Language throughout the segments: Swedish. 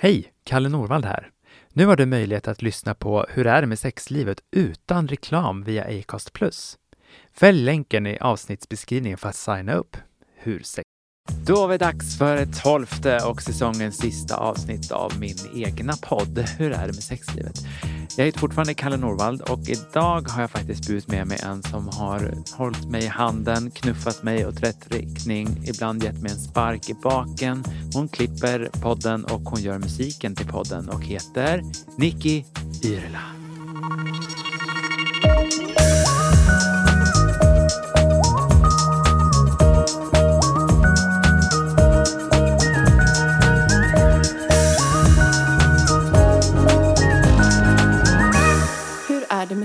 Hej! Kalle Norvald här. Nu har du möjlighet att lyssna på Hur är det med sexlivet utan reklam via Acast+. Fäll länken i avsnittsbeskrivningen för att signa upp. Hur då var det dags för ett tolfte och säsongens sista avsnitt av min egna podd Hur är det med sexlivet? Jag heter fortfarande Kalle Norvald och idag har jag faktiskt burit med mig en som har hållit mig i handen, knuffat mig åt rätt riktning, ibland gett mig en spark i baken. Hon klipper podden och hon gör musiken till podden och heter Nicky Yrla.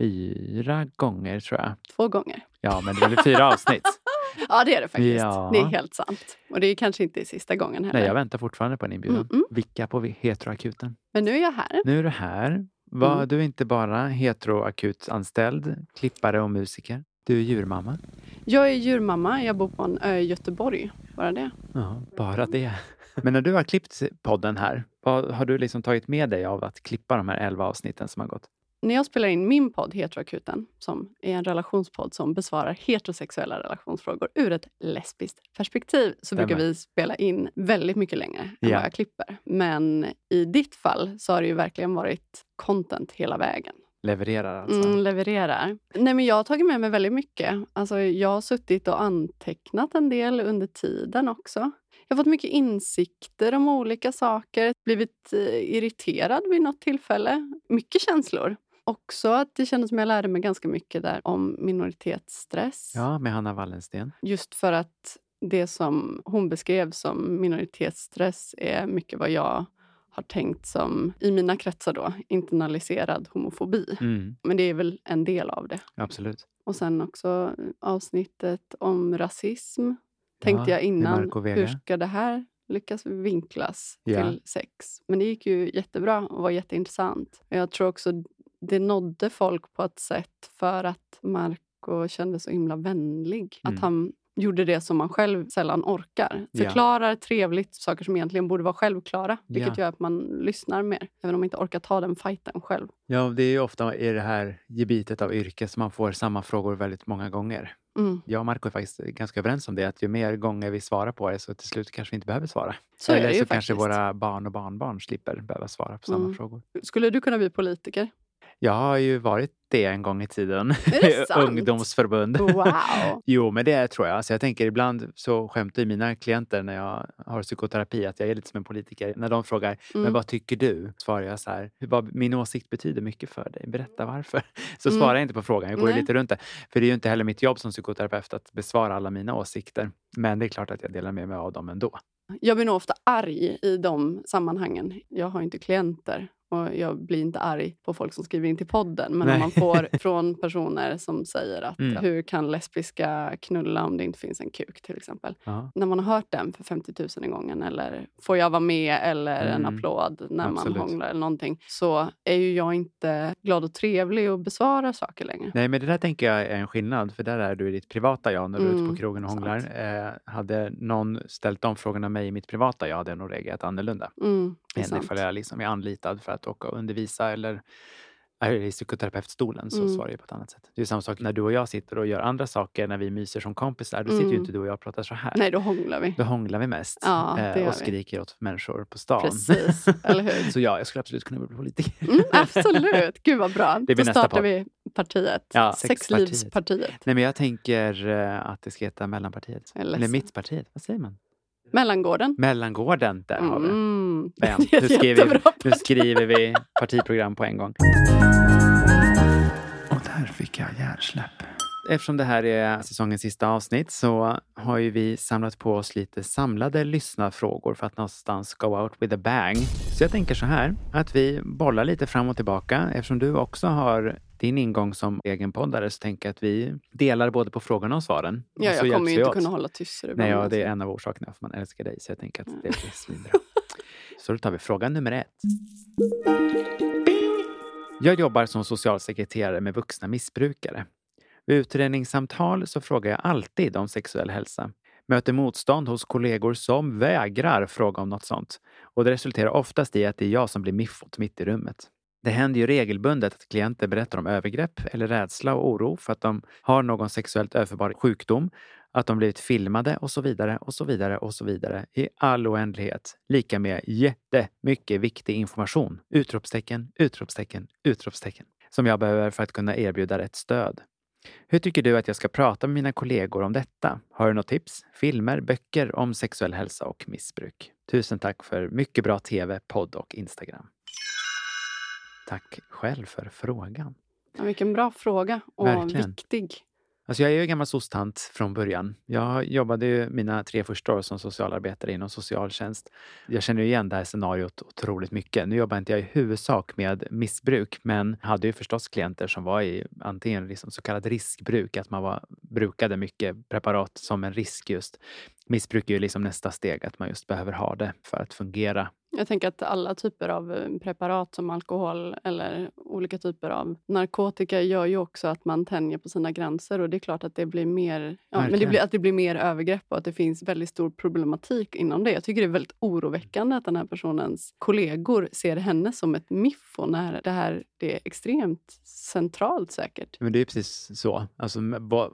fyra gånger tror jag. Två gånger. Ja, men det är väl fyra avsnitt. Ja, det är det faktiskt. Ja. Det är helt sant. Och det är kanske inte sista gången heller. Nej, jag väntar fortfarande på en inbjudan. Mm, mm. Vicka på Heteroakuten. Men nu är jag här. Nu är du här. Var, Mm. Du är inte bara heteroakutanställd, klippare och musiker. Du är djurmamma. Jag är djurmamma. Jag bor på en ö i Göteborg. Bara det. Ja, bara det. Men när du har klippt podden här, vad har du liksom tagit med dig av att klippa de här elva avsnitten som har gått? När jag spelar in min podd Heteroakuten, som är en relationspodd som besvarar heterosexuella relationsfrågor ur ett lesbiskt perspektiv, så brukar vi spela in väldigt mycket längre än Ja. vad jag klipper. Men i ditt fall så har det ju verkligen varit content hela vägen. Levererar alltså? Mm, levererar. Nej, men jag har tagit med mig väldigt mycket. Alltså, jag har suttit och antecknat en del under tiden också. Jag har fått mycket insikter om olika saker. Blivit eh, irriterad vid något tillfälle. Mycket känslor. Också att det kändes som jag lärde mig ganska mycket där om minoritetsstress. Ja, med Hanna Wallensten. Just för att det som hon beskrev som minoritetsstress är mycket vad jag har tänkt som, i mina kretsar då, internaliserad homofobi. Mm, Men det är väl en del av det. absolut. Och sen också avsnittet om rasism. Tänkte Ja, jag innan, hur ska det här lyckas vinklas Ja. till sex? Men det gick ju jättebra och var jätteintressant. Jag tror också det nådde folk på ett sätt för att Marco kändes så himla vänlig. Mm. Att han gjorde det som man själv sällan orkar. Förklarar trevligt saker som egentligen borde vara självklara. Vilket Ja. gör att man lyssnar mer, även om man inte orkar ta den fighten själv. Ja, det är ju ofta i det här gebitet av yrke som man får samma frågor väldigt många gånger. Mm. Jag och Marco är faktiskt ganska överens om det, att ju mer gånger vi svarar på det så till slut kanske vi inte behöver svara. Så Eller så kanske faktiskt. våra barn och barnbarn slipper behöva svara på samma Mm. frågor. Skulle du kunna bli politiker? Jag har ju varit det en gång i tiden. Ungdomsförbund. Wow! Jo, men det tror jag. Alltså jag tänker ibland så skämtar mina klienter när jag har psykoterapi att jag är lite som en politiker. När de frågar, men Mm. vad tycker du? Svarar jag så här, vad, min åsikt betyder mycket för dig. Berätta varför. Så Mm. svarar jag inte på frågan, jag går Nej. lite runt det. För det är ju inte heller mitt jobb som psykoterapeut att besvara alla mina åsikter. Men det är klart att jag delar med mig av dem ändå. Jag blir nog ofta arg i de sammanhangen. Jag har inte klienter och jag blir inte arg på folk som skriver in till podden. Men Nej. om man får från personer som säger att Mm. hur kan lesbiska knulla om det inte finns en kuk till exempel. Ja. När man har hört den för 50 000 i gången eller får jag vara med eller en Mm. applåd när Absolut. man hånglar eller någonting så är ju jag inte glad och trevlig och besvarar saker längre. Nej, men det där tänker jag är en skillnad. För där är du i ditt privata jag när du är ute på Mm, krogen och hånglar. Eh, hade någon ställt de frågorna mig i mitt privata jag hade jag nog reagerat annorlunda. Mm, än sant. ifall jag liksom är anlitad för att åka och undervisa eller i psykoterapeutstolen så Mm. svarar jag på ett annat sätt. Det är samma sak när du och jag sitter och gör andra saker när vi myser som kompisar. Då sitter ju Mm. inte du och jag och pratar så här. Nej, då hånglar vi. Då hånglar vi mest Ja, det eh, och vi. skriker åt människor på stan. Precis, eller hur? Så ja, jag skulle absolut kunna bli politiker. Mm, absolut, gud vad bra. blir Då startar vi partiet. Ja, Sexlivspartiet. Nej, men jag tänker eh, att det ska heta Mellanpartiet. Eller. Mittpartiet. Vad säger man? Mellangården. Mellangården, där har vi det. Mm. Det Nu skriver, vi, nu skriver vi partiprogram på en gång. Och där fick jag hjärnsläpp. Eftersom det här är säsongens sista avsnitt så har ju vi samlat på oss lite samlade lyssnarfrågor för att någonstans go out with a bang. Så jag tänker så här, att vi bollar lite fram och tillbaka. Eftersom du också har din ingång som egenpoddare så tänker jag att vi delar både på frågorna och svaren. Ja, och så jag kommer ju inte åt. kunna hålla tyst. Nej, ja, det är en av orsakerna för man älskar dig. Så jag tänker att det blir svinbra. Så då tar vi fråga nummer ett. Jag jobbar som socialsekreterare med vuxna missbrukare. Vid utredningssamtal så frågar jag alltid om sexuell hälsa. Möter motstånd hos kollegor som vägrar fråga om något sånt. Och det resulterar oftast i att det är jag som blir miffot mitt i rummet. Det händer ju regelbundet att klienter berättar om övergrepp eller rädsla och oro för att de har någon sexuellt överförbar sjukdom, att de blivit filmade och så vidare och så vidare och så vidare i all oändlighet. Lika med jättemycket viktig information. Utropstecken, utropstecken, utropstecken. Som jag behöver för att kunna erbjuda rätt stöd. Hur tycker du att jag ska prata med mina kollegor om detta? Har du något tips? Filmer, böcker om sexuell hälsa och missbruk? Tusen tack för mycket bra TV, podd och Instagram. Tack själv för frågan. Ja, vilken bra fråga och Verkligen. viktig. Alltså jag är ju gammal sostant från början. Jag jobbade ju mina tre första år som socialarbetare inom socialtjänst. Jag känner ju igen det här scenariot otroligt mycket. Nu jobbar inte jag i huvudsak med missbruk, men hade ju förstås klienter som var i antingen liksom så kallat riskbruk, att man var, brukade mycket preparat som en risk just. Missbruk är ju liksom nästa steg, att man just behöver ha det för att fungera Jag tänker att alla typer av eh, preparat som alkohol eller olika typer av narkotika gör ju också att man tänjer på sina gränser och det är klart att det blir mer, ja, men det blir, att det blir mer övergrepp och att det finns väldigt stor problematik inom det. Jag tycker det är väldigt oroväckande att den här personens kollegor ser henne som ett miffo när det här det är extremt centralt säkert. Men det är precis så. Alltså,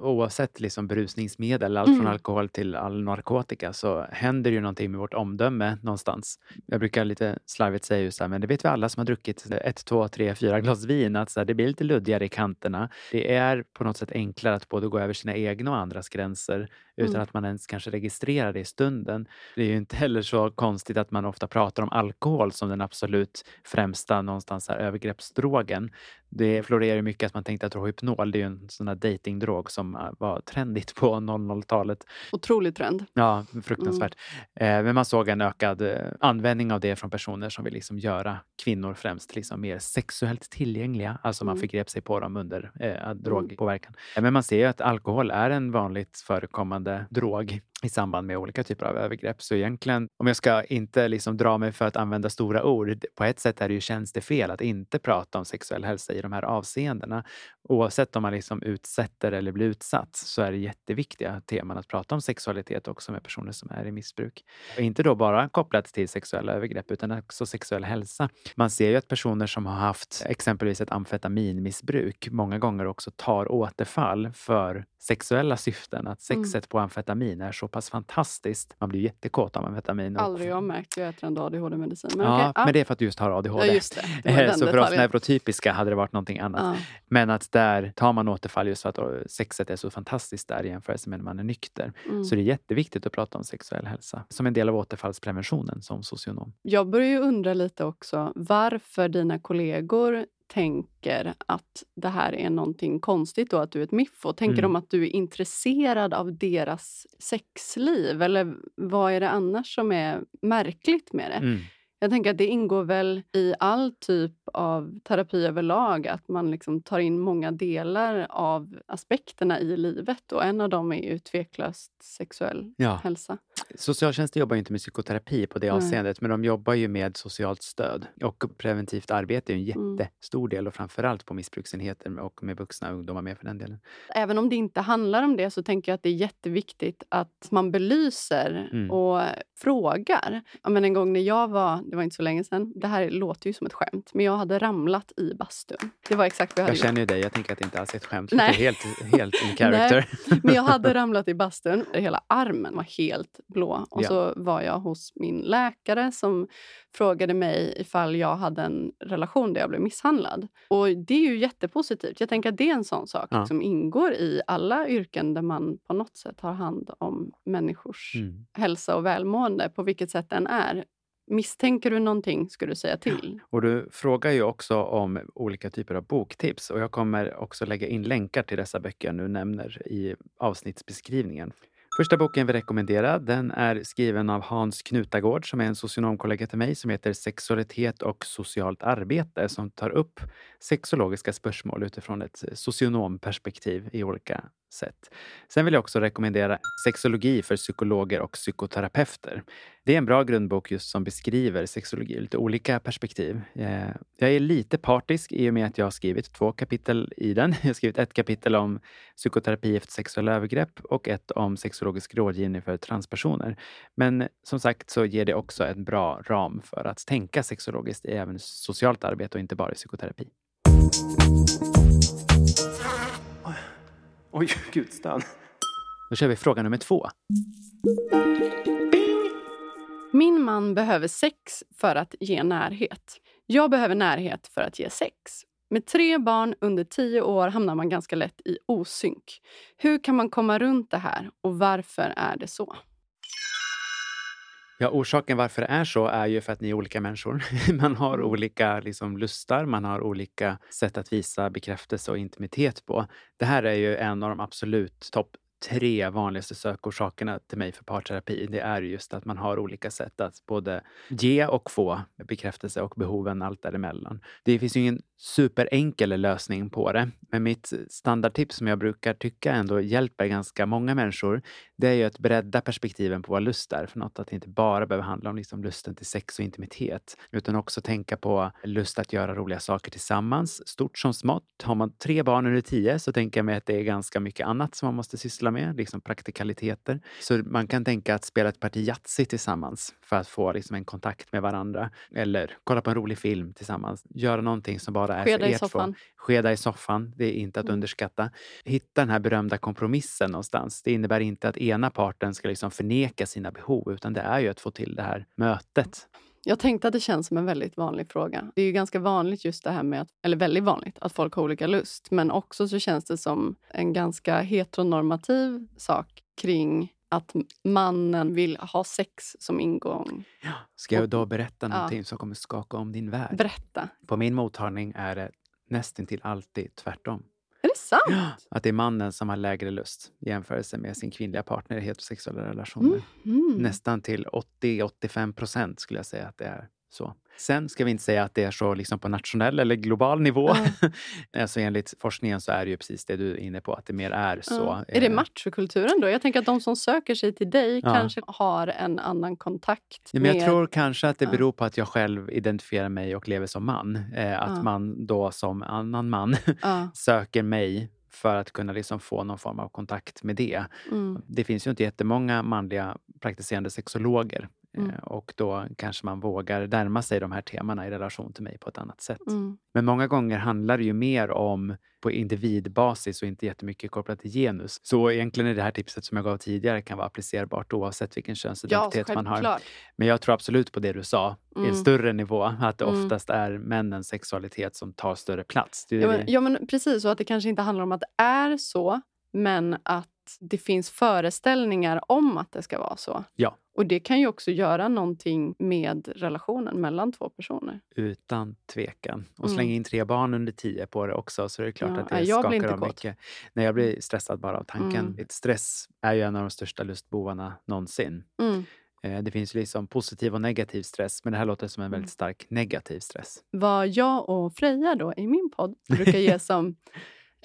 oavsett liksom berusningsmedel, allt Mm. från alkohol till all narkotika, så händer ju någonting med vårt omdöme någonstans. Jag brukar lite slarvigt säga just här, men det vet vi alla som har druckit ett, två, tre, fyra glas vin, att så här, det blir lite luddigare i kanterna. Det är på något sätt enklare att både gå över sina egna och andras gränser utan Mm. att man ens kanske registrerar det i stunden. Det är ju inte heller så konstigt att man ofta pratar om alkohol som den absolut främsta någonstans här övergreppsdrogen. Det florerar ju mycket att man tänkte att Rohypnol, det är ju en sån här datingdrog som äh, var trendigt på 00-talet. Otrolig trend. Ja, fruktansvärt. Mm. Eh, men man såg en ökad eh, användning av det från personer som vill liksom göra kvinnor främst liksom mer sexuellt tillgängliga. Alltså man Mm. förgrep sig på dem under eh, drogpåverkan. Eh, Men man ser ju att alkohol är en vanligt förekommande drog i samband med olika typer av övergrepp. Så egentligen, om jag ska inte liksom dra mig för att använda stora ord, på ett sätt är det ju tjänstefel att inte prata om sexuell hälsa i de här avseendena. Oavsett om man liksom utsätter eller blir utsatt så är det jätteviktiga teman att prata om sexualitet också med personer som är i missbruk. Och inte då bara kopplat till sexuella övergrepp utan också sexuell hälsa. Man ser ju att personer som har haft exempelvis ett amfetaminmissbruk många gånger också tar återfall för sexuella syften. Att Mm. sexet på amfetamin är så pass fantastiskt. Man blir jättekåt av amfetamin. Aldrig jag märkt. Jag äter ändå ADHD-medicin. Men ja, okej, men det är för att du just har ADHD. Ja, just det. Det så för oss neurotypiska hade det varit någonting annat. Ja. Men att där tar man återfall just för att sexet är så fantastiskt där i jämförelse med när man är nykter. Mm. Så det är jätteviktigt att prata om sexuell hälsa som en del av återfallspreventionen som socionom. Jag börjar ju undra lite också varför dina kollegor tänker att det här är någonting konstigt och att du är ett miffo. Tänker Mm. de att du är intresserad av deras sexliv? Eller vad är det annars som är märkligt med det? Mm. Jag tänker att det ingår väl i all typ av terapi överlag att man liksom tar in många delar av aspekterna i livet och en av dem är ju tveklöst sexuell Ja. hälsa. Socialtjänsten jobbar inte med psykoterapi på det Nej. avseendet, men de jobbar ju med socialt stöd. Och preventivt arbete är en Mm. jättestor del och framförallt på missbruksenheter och med vuxna ungdomar med för den delen. Även om det inte handlar om det så tänker jag att det är jätteviktigt att man belyser Mm. och frågar. Ja, men en gång när jag var, det var inte så länge sedan, det här låter ju som ett skämt, men jag hade ramlat i bastun. Det var exakt vad jag hade Jag känner ju dig, jag tänker att det inte alls är ett skämt. Nej. Det är helt, helt in character. Men jag hade ramlat i bastun. Hela armen var helt blå. Och Ja. så var jag hos min läkare som frågade mig ifall jag hade en relation där jag blev misshandlad. Och det är ju jättepositivt. Jag tänker att det är en sån sak Ja. som ingår i alla yrken där man på något sätt har hand om människors Mm. hälsa och välmående, på vilket sätt den är. Misstänker du någonting ska du säga till. Och du frågar ju också om olika typer av boktips och jag kommer också lägga in länkar till dessa böcker jag nu nämner i avsnittsbeskrivningen. Första boken vi rekommenderar den är skriven av Hans Knutagård som är en socionomkollega till mig som heter Sexualitet och socialt arbete som tar upp sexologiska spörsmål utifrån ett socionomperspektiv i olika sätt. Sen vill jag också rekommendera Sexologi för psykologer och psykoterapeuter. Det är en bra grundbok just som beskriver sexologi ur lite olika perspektiv. Eh, Jag är lite partisk i och med att jag har skrivit två kapitel i den. Jag har skrivit ett kapitel om psykoterapi efter sexuella övergrepp och ett om sexologisk rådgivning för transpersoner. Men som sagt så ger det också en bra ram för att tänka sexologiskt i även socialt arbete och inte bara i psykoterapi. Oj, gud, stan. Då kör vi fråga nummer två. Min man behöver sex för att ge närhet. Jag behöver närhet för att ge sex. Med tre barn under tio år hamnar man ganska lätt i osynk. Hur kan man komma runt det här och varför är det så? Ja, orsaken varför det är så är ju för att ni är olika människor. Man har olika liksom, lustar, man har olika sätt att visa bekräftelse och intimitet på. Det här är ju en av de absolut topp tre vanligaste sökorsakerna till mig för parterapi. Det är just att man har olika sätt att både ge och få bekräftelse och behoven allt däremellan. Det finns ju ingen superenkel lösning på det, men mitt standardtips som jag brukar tycka ändå hjälper ganska många människor, det är ju att bredda perspektiven på vad lust är för något. Att det inte bara behöver handla om liksom lusten till sex och intimitet, utan också tänka på lust att göra roliga saker tillsammans, stort som smått. Har man tre barn under tio så tänker jag mig att det är ganska mycket annat som man måste syssla med, liksom praktikaliteter. Så man kan tänka att spela ett parti Yatzy tillsammans för att få liksom en kontakt med varandra. Eller kolla på en rolig film tillsammans. Göra någonting som bara är Skeda för i er två. soffan. Skeda i soffan, det är inte att Mm. underskatta. Hitta den här berömda kompromissen någonstans. Det innebär inte att ena parten ska liksom förneka sina behov, utan det är ju att få till det här mötet. Jag tänkte att det känns som en väldigt vanlig fråga. Det är ju ganska vanligt just det här med, att, eller väldigt vanligt, att folk har olika lust. Men också så känns det som en ganska heteronormativ sak kring att mannen vill ha sex som ingång. Ska jag då berätta ja. någonting som kommer skaka om din värld? Berätta. På min mottagning är det nästintill alltid tvärtom. Är det sant? Att det är mannen som har lägre lust i jämförelse med sin kvinnliga partner i heterosexuella relationer. Mm. Nästan till 80-85 procent skulle jag säga att det är så. Sen ska vi inte säga att det är så liksom på nationell eller global nivå. alltså enligt forskningen så är det ju precis det du är inne på, att det mer är så. Ja. Är det Eh, machokulturen då? Jag tänker att de som söker sig till dig Ja. kanske har en annan kontakt Ja, men jag med... tror kanske att det beror på att jag själv identifierar mig och lever som man. Eh, att Ja. man då som annan man söker mig för att kunna liksom få någon form av kontakt med det. Mm. Det finns ju inte jättemånga manliga praktiserande sexologer Mm. Eh, Och då kanske man vågar närma sig de här temana i relation till mig på ett annat sätt. Mm. Men många gånger handlar det ju mer om på individbasis och inte jättemycket kopplat till genus. Så egentligen är det här tipset som jag gav tidigare kan vara applicerbart oavsett vilken Ja, könsidentitet man har. Men jag tror absolut på det du sa, i Mm. en större nivå, att det Mm. oftast är männens sexualitet som tar större plats. Det Ja men, vi- ja, men precis. Och att det kanske inte handlar om att det är så, men att det finns föreställningar om att det ska vara så. Ja. Och det kan ju också göra någonting med relationen mellan två personer. Utan tvekan. Och Mm. slänga in tre barn under tio på det också så är det klart Ja, att det jag blir skakar inte om kåt. mycket. Nej, jag blir stressad bara av tanken. Mm. Stress är ju en av de största lustbovarna någonsin. Mm. Eh, Det finns liksom positiv och negativ stress, men det här låter som en Mm. väldigt stark negativ stress. Vad jag och Freja då i min podd brukar ge som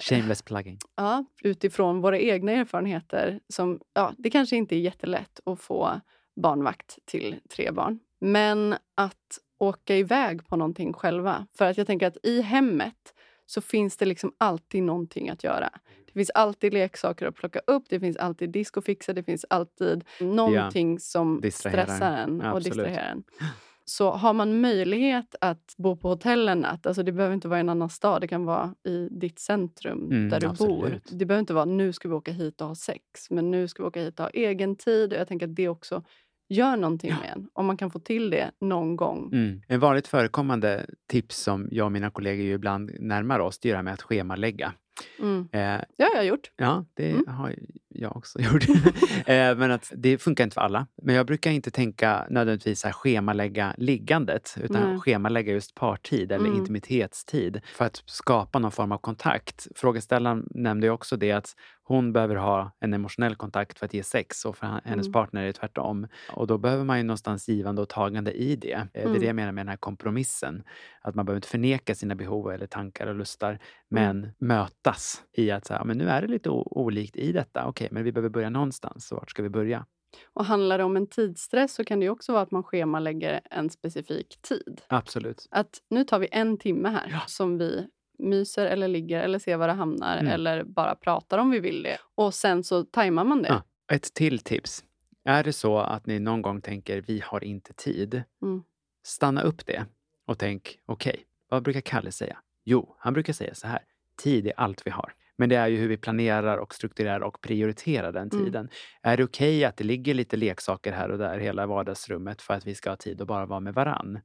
Shameless plugging. Ja, utifrån våra egna erfarenheter. Som, ja, det kanske inte är jättelätt att få barnvakt till tre barn. Men att åka iväg på någonting själva. För att jag tänker att i hemmet så finns det liksom alltid någonting att göra. Det finns alltid leksaker att plocka upp, det finns alltid disk att fixa, det finns alltid någonting som Distraherar. stressar en och Absolut. distraherar en. Så har man möjlighet att bo på hotell en natt, alltså det behöver inte vara i en annan stad, det kan vara i ditt centrum Mm, där du bor. absolut. Det behöver inte vara nu ska vi åka hit och ha sex, men nu ska vi åka hit och ha egen tid. Och jag tänker att det också gör någonting Ja. med en. Om man kan få till det någon gång. Mm. En vanligt förekommande tips som jag och mina kollegor ibland närmar oss, det är det här med att schemalägga. Mm. Eh, Det har jag gjort. Ja, det Mm. har jag också gjort. Eh, men att det funkar inte för alla. Men jag brukar inte tänka nödvändigtvis här schemalägga liggandet utan Nej. schemalägga just partid eller Mm. intimitetstid för att skapa någon form av kontakt. Frågeställaren nämnde ju också det att hon behöver ha en emotionell kontakt för att ge sex och för hennes Mm. partner är det tvärtom. Och då behöver man ju någonstans givande och tagande i det. Eh, Det är Mm. det jag menar med den här kompromissen. Att man behöver inte förneka sina behov eller tankar och lustar men mötas i att så här, men nu är det lite olikt i detta. Okej, men vi behöver börja någonstans. Så vart ska vi börja? Och handlar det om en tidsstress så kan det också vara att man schemalägger en specifik tid. Absolut. Att nu tar vi en timme här Ja. som vi myser eller ligger eller ser var det hamnar Mm. eller bara pratar om vi vill det. Och sen så tajmar man det. Ja. Ett till tips. Är det så att ni någon gång tänker vi har inte tid, Mm. stanna upp det och tänk okej, vad brukar Kalle säga? Jo, han brukar säga så här. Tid är allt vi har. Men det är ju hur vi planerar och strukturerar och prioriterar den Mm. tiden. Är det okej att det ligger lite leksaker här och där i hela vardagsrummet för att vi ska ha tid att bara vara med varann?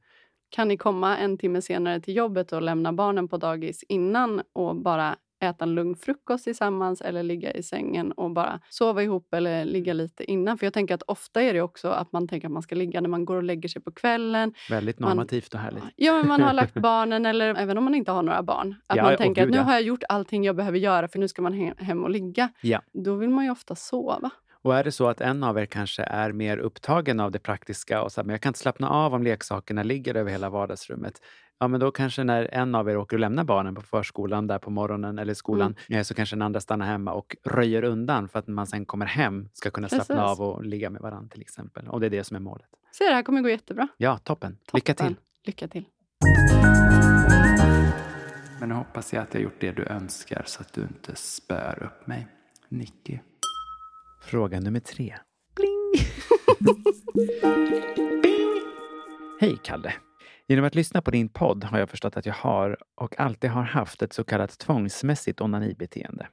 Kan ni komma en timme senare till jobbet och lämna barnen på dagis innan och bara äta en lugn frukost tillsammans eller ligga i sängen och bara sova ihop eller ligga lite innan? För jag tänker att ofta är det också att man tänker att man ska ligga när man går och lägger sig på kvällen. Väldigt Man- normativt och härligt. Ja, men man har lagt barnen eller även om man inte har några barn. Att Ja, man tänker gud, att nu ja. har jag gjort allting jag behöver göra för nu ska man he- hem och ligga. Ja. Då vill man ju ofta sova. Och är det så att en av er kanske är mer upptagen av det praktiska och så här, men jag kan inte slappna av om leksakerna ligger över hela vardagsrummet. Ja, men då kanske när en av er åker och lämnar barnen på förskolan där på morgonen eller skolan Mm. eh, så kanske den andra stannar hemma och röjer undan för att man sen kommer hem ska kunna slappna Precis. av och ligga med varandra till exempel. Och det är det som är målet. Se, det här kommer gå jättebra. Ja, toppen. Lycka Toppen. till! Lycka till. Men nu hoppas jag att jag gjort det du önskar så att du inte spär upp mig. Nicky. Fråga nummer tre. Bling! Bing! Hej Kalle! Genom att lyssna på din podd har jag förstått att jag har och alltid har haft ett så kallat tvångsmässigt onanibeteende.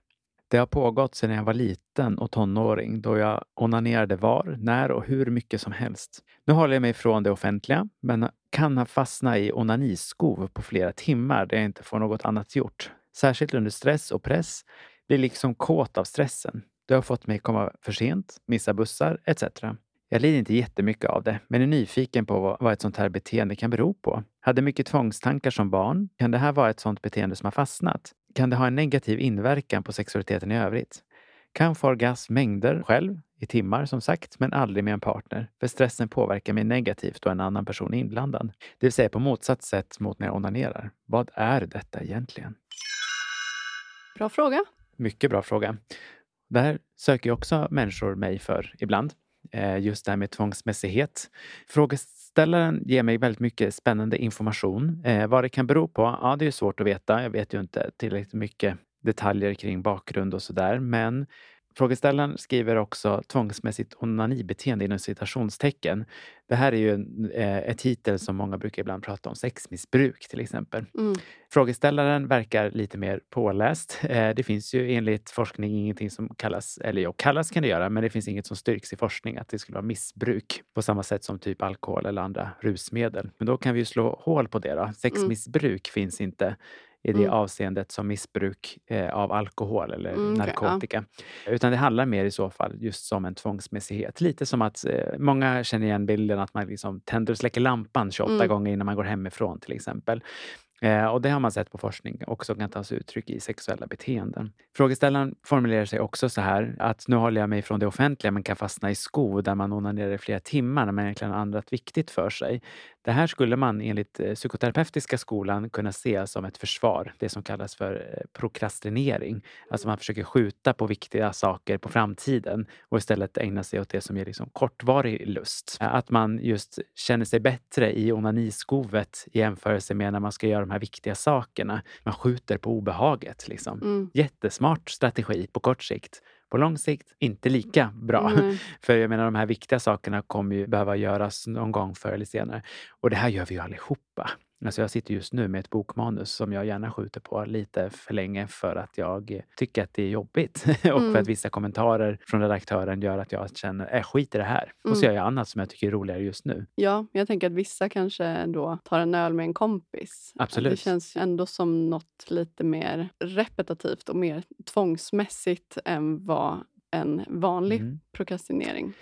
Det har pågått sedan jag var liten och tonåring då jag onanerade var, när och hur mycket som helst. Nu håller jag mig ifrån det offentliga men kan ha fastnat i onaniskov på flera timmar där jag inte får något annat gjort. Särskilt under stress och press blir liksom kåt av stressen. Det har fått mig komma för sent, missa bussar etc. Jag lider inte jättemycket av det, men är nyfiken på vad- vad ett sånt här beteende kan bero på. Hade mycket tvångstankar som barn. Kan det här vara ett sånt beteende som har fastnat? Kan det ha en negativ inverkan på sexualiteten i övrigt? Kan få orgasm mängder själv, i timmar som sagt, men aldrig med en partner. För stressen påverkar mig negativt då en annan person är inblandad. Det vill säga på motsatt sätt mot när jag onanerar. Vad är detta egentligen? Bra fråga. Mycket bra fråga. Det här söker ju också människor mig för ibland. Eh, just det här med tvångsmässighet. Frågeställaren ger mig väldigt mycket spännande information. Eh, vad det kan bero på? Ja, det är svårt att veta. Jag vet ju inte tillräckligt mycket detaljer kring bakgrund och sådär. Men Frågeställaren skriver också tvångsmässigt onanibeteende inom citationstecken. Det här är ju en, eh, titel som många brukar ibland prata om, sexmissbruk till exempel. Mm. Frågeställaren verkar lite mer påläst. Eh, det finns ju enligt forskning ingenting som kallas, eller ja, kallas kan det göra, men det finns inget som styrks i forskning att det skulle vara missbruk på samma sätt som typ alkohol eller andra rusmedel. Men då kan vi ju slå hål på det då. Sexmissbruk finns inte i det Mm. avseendet som missbruk eh, av alkohol eller Mm, okej, ja. narkotika. Utan det handlar mer i så fall just som en tvångsmässighet. Lite som att eh, många känner igen bilden att man liksom tänder och släcker lampan 28 Mm. gånger innan man går hemifrån till exempel. Eh, och det har man sett på forskning också kan ta sig uttryck i sexuella beteenden. Frågeställaren formulerar sig också så här att nu håller jag mig från det offentliga men kan fastna i skov där man onanerar i flera timmar när man egentligen har annat viktigt för sig. Det här skulle man enligt eh, psykoterapeutiska skolan kunna se som ett försvar, det som kallas för eh, prokrastinering. Alltså man försöker skjuta på viktiga saker på framtiden och istället ägna sig åt det som ger liksom kortvarig lust. Att man just känner sig bättre i onaniskovet i jämförelse med när man ska göra de här viktiga sakerna. Man skjuter på obehaget. Liksom. Mm. Jättesmart strategi på kort sikt. På lång sikt inte lika bra. Nej. För jag menar, de här viktiga sakerna kommer ju behöva göras någon gång förr eller senare. Och det här gör vi ju allihopa. Alltså jag sitter just nu med ett bokmanus som jag gärna skjuter på lite för länge för att jag tycker att det är jobbigt. och för Mm. att vissa kommentarer från redaktören gör att jag känner, äh, skit i det här. Och så Mm. gör jag annat som jag tycker är roligare just nu. Ja, jag tänker att vissa kanske då tar en öl med en kompis. Absolut. Det känns ändå som något lite mer repetitivt och mer tvångsmässigt än vad en vanlig Mm. prokrastinering.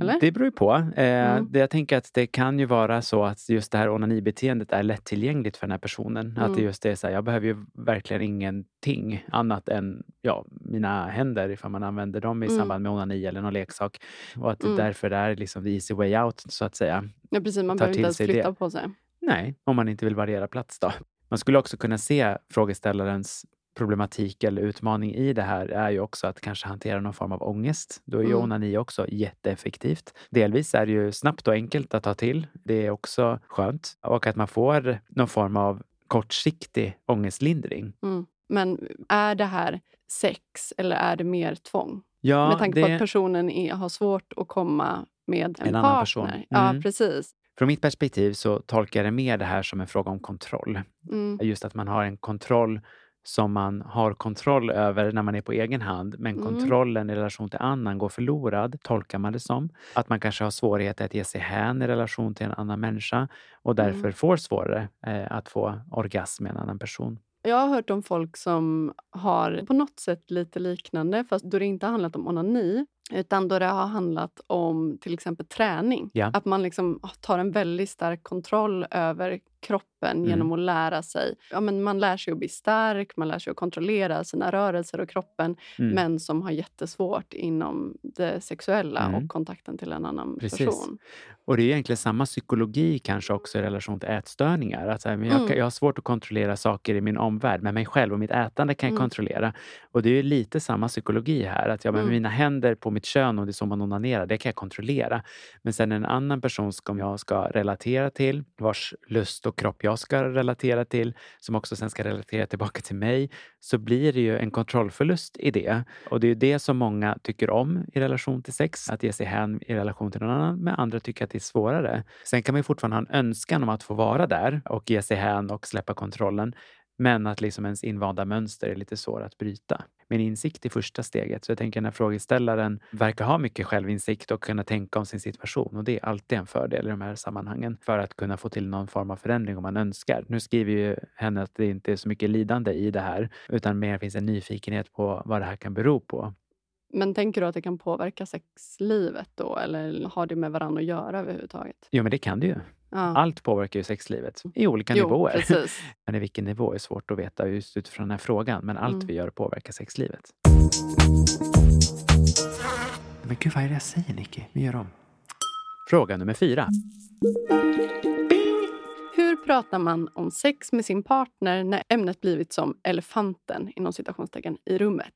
Eller? Det beror ju på. Eh, Mm. det, jag tänker att det kan ju vara så att just det här onanibeteendet är lättillgängligt för den här personen. Att det Mm. just är så här, jag behöver ju verkligen ingenting annat än ja, mina händer ifall man använder dem i Mm. samband med onani eller någon leksak. Och att det Mm. därför är liksom the easy way out så att säga. Ja, precis. Man behöver inte ens flytta det. på sig. Nej, om man inte vill variera plats då. Man skulle också kunna se frågeställarens problematik eller utmaning i det här är ju också att kanske hantera någon form av ångest. Då är ju Mm. onani också jätteeffektivt. Delvis är det ju snabbt och enkelt att ta till. Det är också skönt. Och att man får någon form av kortsiktig ångestlindring. Mm. Men är det här sex eller är det mer tvång? Ja, med tanke på det- att personen är, har svårt att komma med en, En annan person. Ja, Mm. precis. Från mitt perspektiv så tolkar jag det mer det här som en fråga om kontroll. Mm. Just att man har en kontroll som man har kontroll över när man är på egen hand. Men Mm. kontrollen i relation till annan går förlorad, tolkar man det som. Att man kanske har svårigheter att ge sig hän i relation till en annan människa och därför Mm. får svårare eh, att få orgasm med en annan person. Jag har hört om folk som har på något sätt lite liknande, fast då det inte handlat om onani, utan då det har handlat om till exempel träning. Ja. Att man liksom tar en väldigt stark kontroll över kroppen Mm. genom att lära sig. Ja, men man lär sig att bli stark, man lär sig att kontrollera sina rörelser och kroppen, Mm. men som har jättesvårt inom det sexuella Mm. och kontakten till en annan Precis. person. Och det är egentligen samma psykologi kanske också i relation till ätstörningar. Att här, men jag, Mm. jag har svårt att kontrollera saker i min omvärld, men mig själv och mitt ätande kan jag Mm. kontrollera. Och det är lite samma psykologi här. Att jag med Mm. mina händer på mitt kön och det är så man onanerar, det kan jag kontrollera. Men sen en annan person som jag ska relatera till, vars lust och kropp jag ska relatera till, som också sen ska relatera tillbaka till mig, så blir det ju en kontrollförlust i det. Och det är ju det som många tycker om i relation till sex, att ge sig hän i relation till någon annan, men andra tycker att det är svårare. Sen kan man ju fortfarande ha en önskan om att få vara där och ge sig hän och släppa kontrollen. Men att liksom ens invanda mönster är lite svåra att bryta. Men insikt är första steget. Så jag tänker när frågeställaren verkar ha mycket självinsikt och kunna tänka om sin situation. Och det är alltid en fördel i de här sammanhangen för att kunna få till någon form av förändring om man önskar. Nu skriver ju henne att det inte är så mycket lidande i det här utan mer finns en nyfikenhet på vad det här kan bero på. Men tänker du att det kan påverka sexlivet då? Eller har det med varandra att göra överhuvudtaget? Jo, men det kan det ju. Ja. Allt påverkar ju sexlivet i olika jo, nivåer. Precis. Men i vilken nivå är svårt att veta just utifrån den här frågan. Men allt Mm. vi gör påverkar sexlivet. Men gud, vad är det jag säger Nicky? Vi gör om. Fråga nummer fyra. Hur pratar man om sex med sin partner när ämnet blivit som elefanten inom citationstecken i rummet?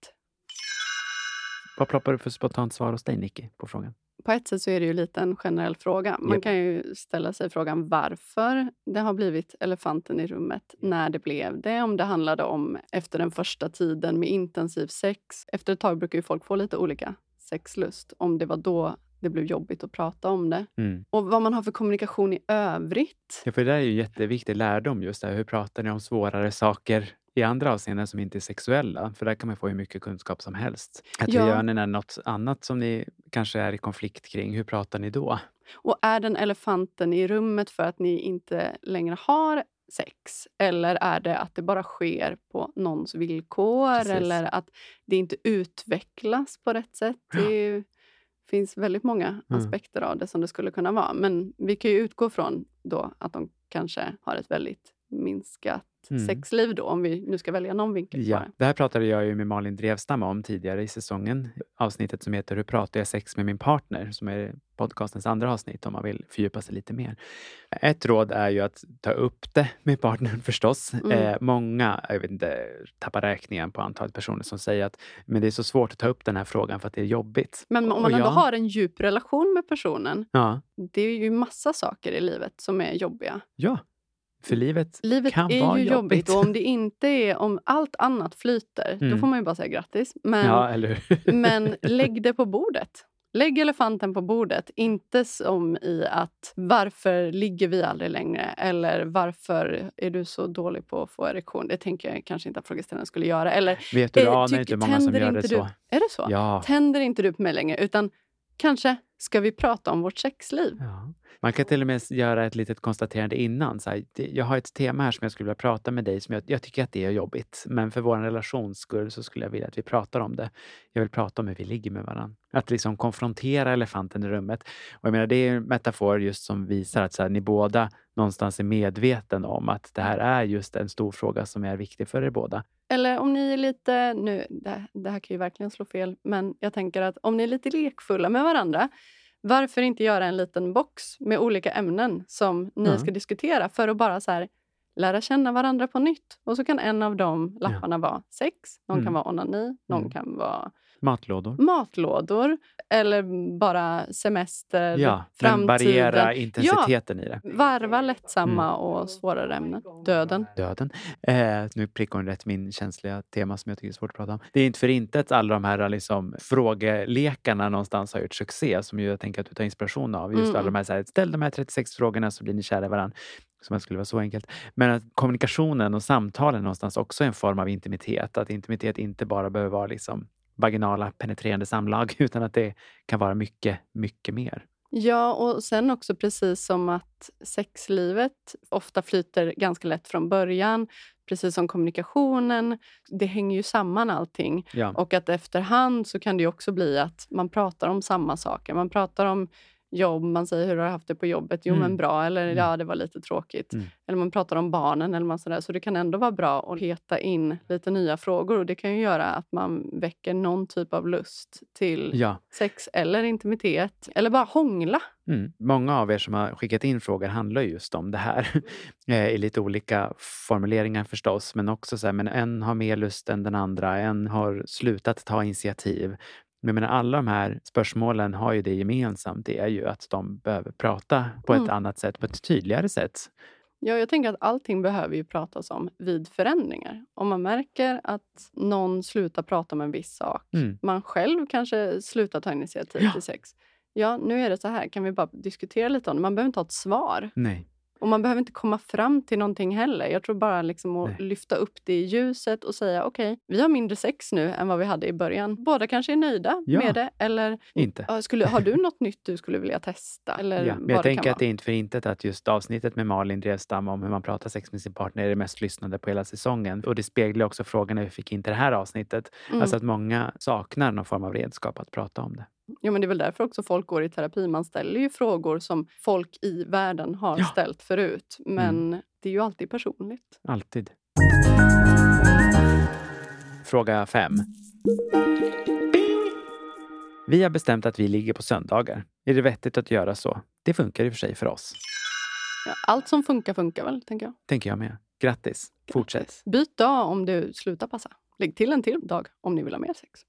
Vad ploppar upp för spontant svar hos dig, Nicky, på frågan? På ett sätt så är det ju lite en generell fråga. Man Japp. kan ju ställa sig frågan varför det har blivit elefanten i rummet, när det blev det. Om det handlade om efter den första tiden med intensiv sex. Efter ett tag brukar ju folk få lite olika sexlust. Om det var då det blev jobbigt att prata om det. Mm. Och vad man har för kommunikation i övrigt. Ja, för det där är ju en jätteviktig lärdom just det här. Hur pratar ni om svårare saker i andra avseenden som inte är sexuella? För där kan man få hur mycket kunskap som helst. Att Ja. gör ni när något annat som ni kanske är i konflikt kring? Hur pratar ni då? Och är den elefanten i rummet för att ni inte längre har sex? Eller är det att det bara sker på någons villkor? Precis. Eller att det inte utvecklas på rätt sätt? Det är ju, finns väldigt många Mm. aspekter av det som det skulle kunna vara. Men vi kan ju utgå från då att de kanske har ett väldigt minskat Mm. sexliv då, om vi nu ska välja någon vinkel Ja, det. här pratade jag ju med Malin Drevstam om tidigare i säsongen. Avsnittet som heter Hur pratar jag sex med min partner? Som är podcastens andra avsnitt om man vill fördjupa sig lite mer. Ett råd är ju att ta upp det med partnern förstås. Mm. Eh, många, jag vet inte, tappar räkningen på antalet personer som säger att men det är så svårt att ta upp den här frågan för att det är jobbigt. Men om Och man ändå jag- har en djup relation med personen, Ja, det är ju massa saker i livet som är jobbiga. ja. För livet, Livet kan är vara ju jobbigt. och om det inte är om allt annat flyter, då Mm. får man ju bara säga grattis. Men, Ja, men lägg det på bordet. Lägg elefanten på bordet. Inte som i att varför ligger vi aldrig längre? Eller varför är du så dålig på att få erektion? Det tänker jag kanske inte att frågeställaren skulle göra. Eller Vet du, du eh, anar tyck- inte hur många som gör det inte så. Du, är det så? Ja. Tänder inte du på mig längre? Utan kanske ska vi prata om vårt sexliv? Ja. Man kan till och med göra ett litet konstaterande innan. Så här, jag har ett tema här som jag skulle vilja prata med dig som jag, jag tycker att det är jobbigt. Men för vår relations skull så skulle jag vilja att vi pratar om det. Jag vill prata om hur vi ligger med varandra. Att liksom konfrontera elefanten i rummet. Och jag menar, det är en metafor just som visar att så här, ni båda någonstans är medveten om att det här är just en stor fråga som är viktig för er båda. Eller om ni är lite... Nu, det, det här kan ju verkligen slå fel, men jag tänker att om ni är lite lekfulla med varandra, varför inte göra en liten box med olika ämnen som ni Ja. ska diskutera för att bara så här, lära känna varandra på nytt. Och så kan en av de lapparna vara sex, någon Mm. kan vara onani, någon Mm. kan vara Matlådor. matlådor eller bara semester, Ja, framtiden. variera intensiteten i det. Varva lättsamma Mm. och svårare ämnen. Döden. döden. Eh, nu prickar hon rätt min känsliga tema som jag tycker är svårt att prata om. Det är inte för inte att alla de här liksom, frågelekarna någonstans har gjort succé som ju jag tänker att du tar inspiration av. Just Mm. alla de här, så här, ställ de här 36 frågorna så blir ni kära i varandra. Som att det skulle vara så enkelt. Men att kommunikationen och samtalen någonstans också är en form av intimitet. Att intimitet inte bara behöver vara liksom vaginala penetrerande samlag utan att det kan vara mycket, mycket mer. Ja, och sen också precis som att sexlivet ofta flyter ganska lätt från början, precis som kommunikationen. Det hänger ju samman allting. Ja. Och att efterhand så kan det också bli att man pratar om samma saker. Man pratar om jobb, man säger hur har du haft det på jobbet? Jo Mm. men bra, eller Mm. ja det var lite tråkigt. Mm. Eller man pratar om barnen eller man sådär. Så det kan ändå vara bra att peta in lite nya frågor och det kan ju göra att man väcker någon typ av lust till ja. sex eller intimitet. Eller bara hångla. Mm. Många av er som har skickat in frågor handlar just om det här. Eh, I lite olika formuleringar förstås, men också så här, men en har mer lust än den andra, en har slutat ta initiativ. Men jag menar, alla de här spörsmålen har ju det gemensamt, det är ju att de behöver prata på ett Mm. annat sätt, på ett tydligare sätt. Ja, jag tänker att allting behöver ju pratas om vid förändringar. Om man märker att någon slutar prata om en viss sak, Mm. man själv kanske slutar ta initiativ Ja. till sex. Ja, nu är det så här. Kan vi bara diskutera lite om det? Man behöver inte ha ett svar. Nej. Och man behöver inte komma fram till någonting heller. Jag tror bara liksom att Nej. lyfta upp det i ljuset och säga okej, vi har mindre sex nu än vad vi hade i början. Båda kanske är nöjda Ja. med det. Eller Inte. skulle, har du något nytt du skulle vilja testa? Eller Ja, jag tänker att det är inte för intet att just avsnittet med Malin Drevstam om hur man pratar sex med sin partner är det mest lyssnade på hela säsongen. Och det speglar också frågan när vi fick in till det här avsnittet. Mm. Alltså att många saknar någon form av redskap att prata om det. Ja, men det är väl därför också folk går i terapi. Man ställer ju frågor som folk i världen har Ja. ställt förut. Men det är ju alltid personligt. Alltid. Fråga 5. Vi har bestämt att vi ligger på söndagar. Är det vettigt att göra så? Det funkar i och för sig för oss. Ja, allt som funkar funkar väl, tänker jag. Tänker jag med. Grattis. Fortsätt. Grattis. Byt dag om du slutar passa. Lägg till en till dag om ni vill ha mer sex.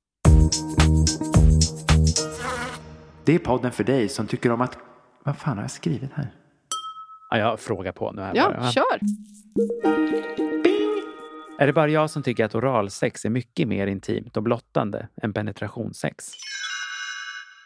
Det är podden för dig som tycker om att... Vad fan har jag skrivit här? Ja, jag frågar på nu. Här Ja, bara. kör! Är det bara jag som tycker att oralsex är mycket mer intimt och blottande än penetrationssex?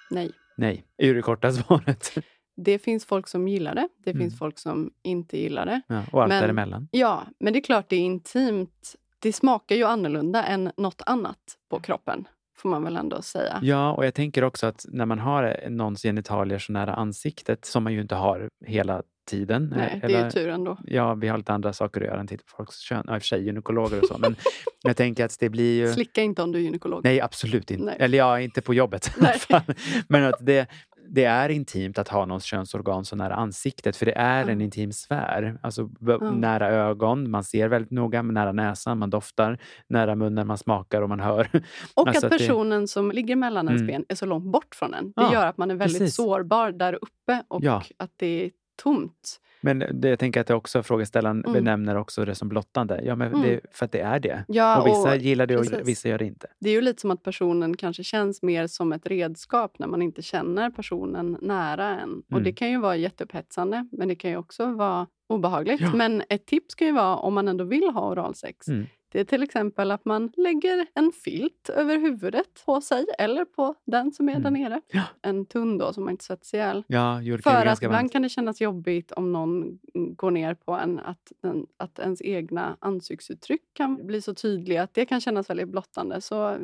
Nej. Nej, är det korta svaret. Det finns folk som gillar det. Det Mm. finns folk som inte gillar det. Ja, och allt Men- däremellan. Ja, men det är klart det är intimt. Det smakar ju annorlunda än något annat på kroppen, får man väl ändå säga. Ja, och jag tänker också att när man har någons genitalier så nära ansiktet, som man ju inte har hela tiden. Nej, eh, det är eller- ju tur ändå. Ja, vi har lite andra saker att göra än titta på folks kön. Ja, i och för sig gynekologer och så. Men jag tänker att det blir ju... Slicka inte om du är gynekolog. Nej, absolut inte. Nej. Eller ja, inte på jobbet. Men att det, det är intimt att ha någons könsorgan så nära ansiktet, för det är en Ja. intim sfär. Alltså Ja. nära ögon, man ser väldigt noga, nära näsan, man doftar, nära munnen, man smakar och man hör. Och Alltså att att det- personen som ligger mellan ens Mm. ben är så långt bort från en. Det Ja, gör att man är väldigt precis. sårbar där uppe och Ja. att det är tomt. Men det, jag tänker att det också frågeställaren Mm. benämner också det som blottande. Ja, men Mm. det, för att det är det. Ja, och vissa och gillar det och precis. vissa gör det inte. Det är ju lite som att personen kanske känns mer som ett redskap när man inte känner personen nära en. Och Mm. det kan ju vara jätteupphetsande, men det kan ju också vara obehagligt. Ja. Men ett tips kan ju vara, om man ändå vill ha oralsex, Mm. Det är till exempel att man lägger en filt över huvudet på sig eller på den som är där Mm. nere. Ja. En tunn då, som man inte svettas ihjäl. Ja, För att ibland kan det kännas jobbigt om någon går ner på en, att, den, att ens egna ansiktsuttryck kan bli så tydliga att det kan kännas väldigt blottande. Så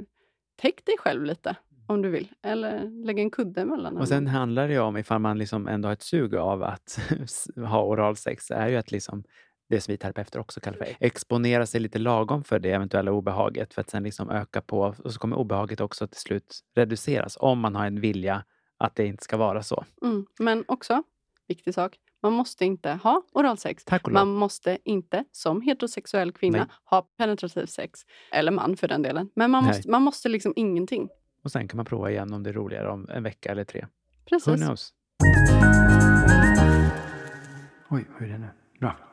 täck dig själv lite om du vill. Eller lägg en kudde emellan. Och sen handlar det om, ifall man liksom ändå har ett sug av att ha oralsex, är ju att liksom det som vi terapeuter också kallar för exponera sig lite lagom för det eventuella obehaget för att sen liksom öka på och så kommer obehaget också till slut reduceras om man har en vilja att det inte ska vara så. mm. Men också, viktig sak, man måste inte ha oralsex. Man måste inte som heterosexuell kvinna Nej. ha penetrativ sex. Eller man för den delen. Men man Nej. måste, man måste liksom ingenting. Och sen kan man prova igen om det är roligare om en vecka eller tre. Who Precis. knows? Oj, hur är det nu? Bra.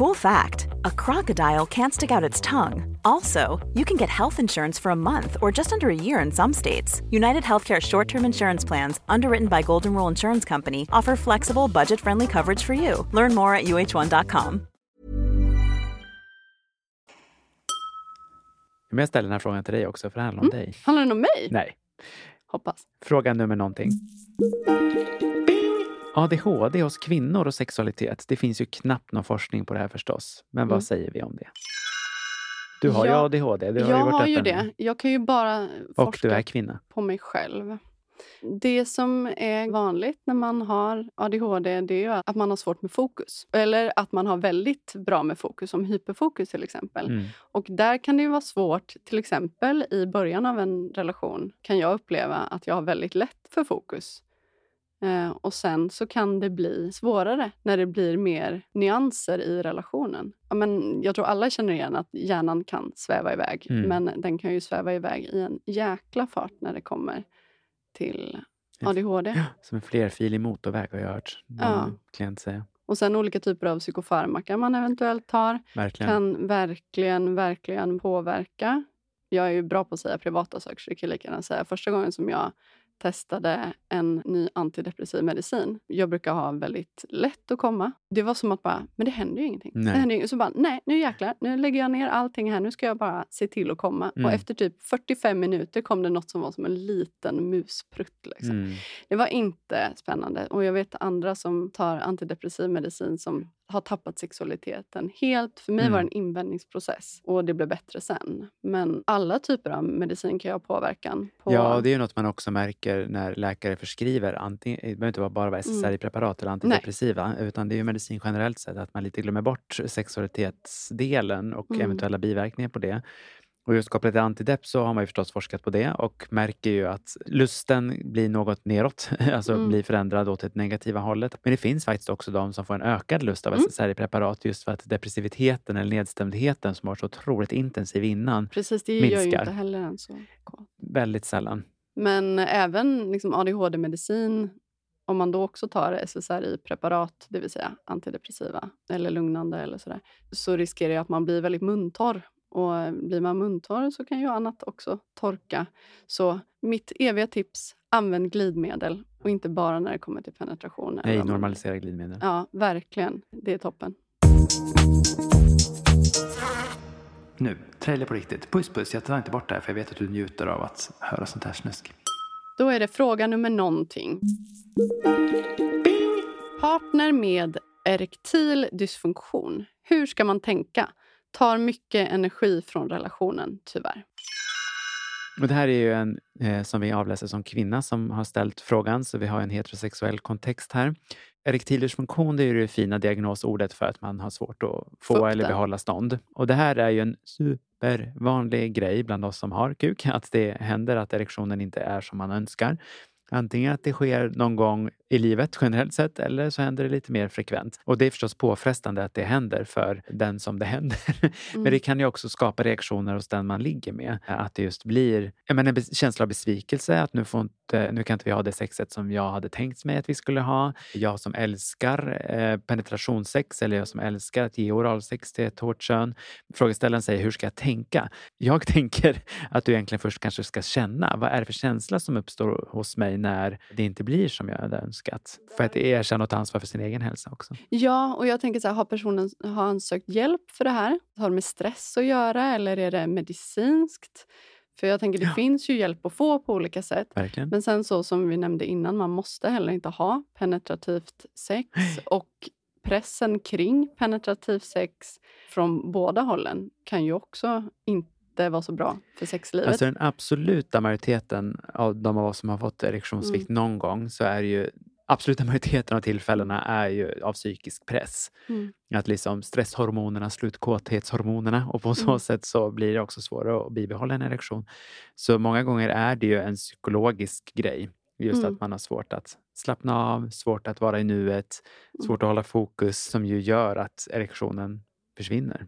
Cool fact a crocodile can't stick out its tongue. Also, you can get health insurance for a month or just under a year in some states. United Healthcare short term insurance plans, underwritten by Golden Rule Insurance Company, offer flexible, budget friendly coverage for you. Learn more at uh1.com. Men jag ställer den här frågan till dig också, för det handlar om mm. dig. Handlar den om mig? Nej. Hoppas. Fråga nummer någonting. ADHD hos kvinnor och sexualitet. Det finns ju knappt någon forskning på det här förstås. Men vad Mm. säger vi om det? Du har ju Ja, ADHD. Du har jag ju varit har ju det. Jag kan ju bara forska på mig själv. Det som är vanligt när man har ADHD det är ju att man har svårt med fokus. Eller att man har väldigt bra med fokus, som hyperfokus till exempel. Mm. Och där kan det ju vara svårt, till exempel i början av en relation kan jag uppleva att jag har väldigt lätt för fokus. Eh, och sen så kan det bli svårare när det blir mer nyanser i relationen. Ja, men jag tror alla känner igen att hjärnan kan sväva iväg. Mm. Men den kan ju sväva iväg i en jäkla fart när det kommer till ADHD. Som en flerfilig motorväg har jag hört Ja. klient säga. Och sen olika typer av psykofarmaka man eventuellt tar Verkligen. kan verkligen, verkligen påverka. Jag är ju bra på att säga privata saker, så det kan jag lika gärna säga. Första gången som jag testade en ny antidepressiv medicin. Jag brukar ha väldigt lätt att komma. Det var som att bara, men det händer ju ingenting. Nej. Det händer ju, så bara, nej nu jäklar, nu lägger jag ner allting här. Nu ska jag bara se till att komma. Mm. Och efter typ 45 minuter kom det något som var som en liten musprutt. Liksom. Mm. Det var inte spännande. Och jag vet andra som tar antidepressiv medicin som har tappat sexualiteten helt. För mig Mm. var det en invändningsprocess och det blev bättre sen. Men alla typer av medicin kan ju ha påverkan. På, Ja, det är ju något man också märker när läkare förskriver. Antingen, det behöver inte vara bara vara Mm. SSRI-preparat eller antidepressiva, utan det är ju medicin generellt sett att man lite glömmer bort sexualitetsdelen och Mm. eventuella biverkningar på det. Och just kopplat till antidepp så har man ju förstås forskat på det och märker ju att lusten blir något neråt, alltså Mm. blir förändrad åt det negativa hållet. Men det finns faktiskt också de som får en ökad lust av Mm. SSRI-preparat just för att depressiviteten eller nedstämdheten som var så otroligt intensiv innan, Precis, det gör ju minskar. inte heller en så väldigt sällan. Men även liksom ADHD-medicin, om man då också tar SSRI-preparat, det vill säga antidepressiva eller lugnande eller sådär, så riskerar jag att man blir väldigt muntorr. Och blir man muntorr så kan ju annat också torka. Så mitt eviga tips, använd glidmedel och inte bara när det kommer till penetration. Nej, normalisera glidmedel. Ja, verkligen. Det är toppen. Nu, trailer på riktigt. Puss puss, jag tar inte bort det här för jag vet att du njuter av att höra sånt här snusk. Då är det fråga nummer någonting. Partner med erektil dysfunktion. Hur ska man tänka? Tar mycket energi från relationen, tyvärr. Och det här är ju en eh, som vi avläser som kvinna som har ställt frågan, så vi har en heterosexuell kontext här. Erektil dysfunktion det är ju det fina diagnosordet för att man har svårt att få eller behålla stånd. Och det här är ju en supervanlig grej bland oss som har kuk, att det händer att erektionen inte är som man önskar. Antingen att det sker någon gång i livet generellt sett eller så händer det lite mer frekvent. Och det är förstås påfrestande att det händer för den som det händer. Men det kan ju också skapa reaktioner hos den man ligger med. Att det just blir en känsla av besvikelse. Att nu, får inte, nu kan inte vi ha det sexet som jag hade tänkt mig att vi skulle ha. Jag som älskar eh, penetrationssex eller jag som älskar att ge oralsex till ett hårt kön. Frågeställaren säger, hur ska jag tänka? Jag tänker att du egentligen först kanske ska känna. Vad är det för känsla som uppstår hos mig när det inte blir som jag hade önskat? För att erkänna och ta ansvar för sin egen hälsa också. Ja, och jag tänker så här, har personen har han sökt hjälp för det här? Har det med stress att göra eller är det medicinskt? För jag tänker, det Ja. finns ju hjälp att få på olika sätt. Verkligen. Men sen så som vi nämnde innan, man måste heller inte ha penetrativt sex. Och pressen kring penetrativt sex från båda hållen kan ju också inte vara så bra för sexlivet. Alltså den absoluta majoriteten av de av oss som har fått erektionssvikt Mm. någon gång så är det ju absoluta majoriteten av tillfällena är ju av psykisk press. Mm. Att liksom stresshormonerna slår ut kåthetshormonerna och på så Mm. sätt så blir det också svårare att bibehålla en erektion. Så många gånger är det ju en psykologisk grej. Just Mm. att man har svårt att slappna av, svårt att vara i nuet, Mm. svårt att hålla fokus som ju gör att erektionen försvinner.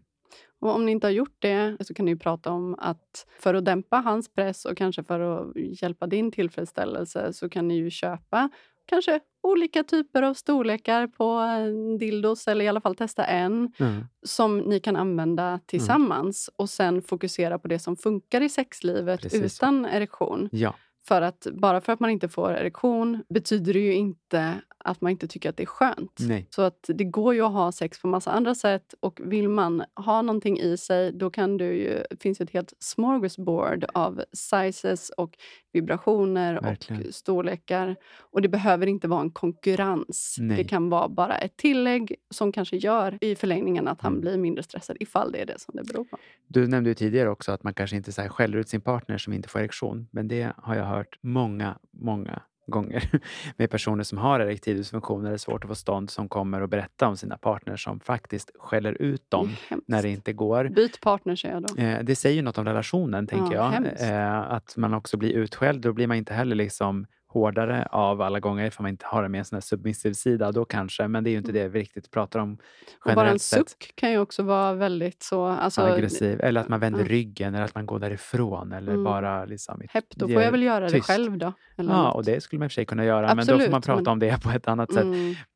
Och om ni inte har gjort det så kan ni ju prata om att för att dämpa hans press och kanske för att hjälpa din tillfredsställelse så kan ni ju köpa kanske olika typer av storlekar på en dildos eller i alla fall testa en Mm. som ni kan använda tillsammans och sen fokusera på det som funkar i sexlivet Precis. utan erektion. Ja, För att bara för att man inte får erektion betyder det ju inte att man inte tycker att det är skönt. nej. Så att det går ju att ha sex på massa andra sätt och vill man ha någonting i sig då kan du ju, finns ett helt smorgasbord av sizes och vibrationer Verkligen. och storlekar. Och det behöver inte vara en konkurrens. Nej. Det kan vara bara ett tillägg som kanske gör i förlängningen att han Mm. blir mindre stressad ifall det är det som det beror på. Du nämnde ju tidigare också att man kanske inte så skäller ut sin partner som inte får erektion. Men det har jag hört många, många gånger med personer som har erektil dysfunktion eller svårt att få stånd som kommer och berättar om sina partners som faktiskt skäller ut dem Det när det inte går. Byt partner säger jag då. Eh, Det säger ju något om relationen, tänker Ja, jag. Eh, Att man också blir utskälld. Då blir man inte heller liksom hårdare av alla gånger för man inte har en mer sån här submissiv sida. Då kanske, men det är ju inte det vi riktigt pratar om Och bara en generellt suck kan ju också vara väldigt så... Alltså, Aggressiv. Eller att man vänder Ja. ryggen eller att man går därifrån. Eller Mm. bara liksom... Hepp, då får jag väl göra tyst. det själv då. Ja, något. och det skulle man i och för sig kunna göra. men då får man Absolut, prata men- om det på ett annat sätt.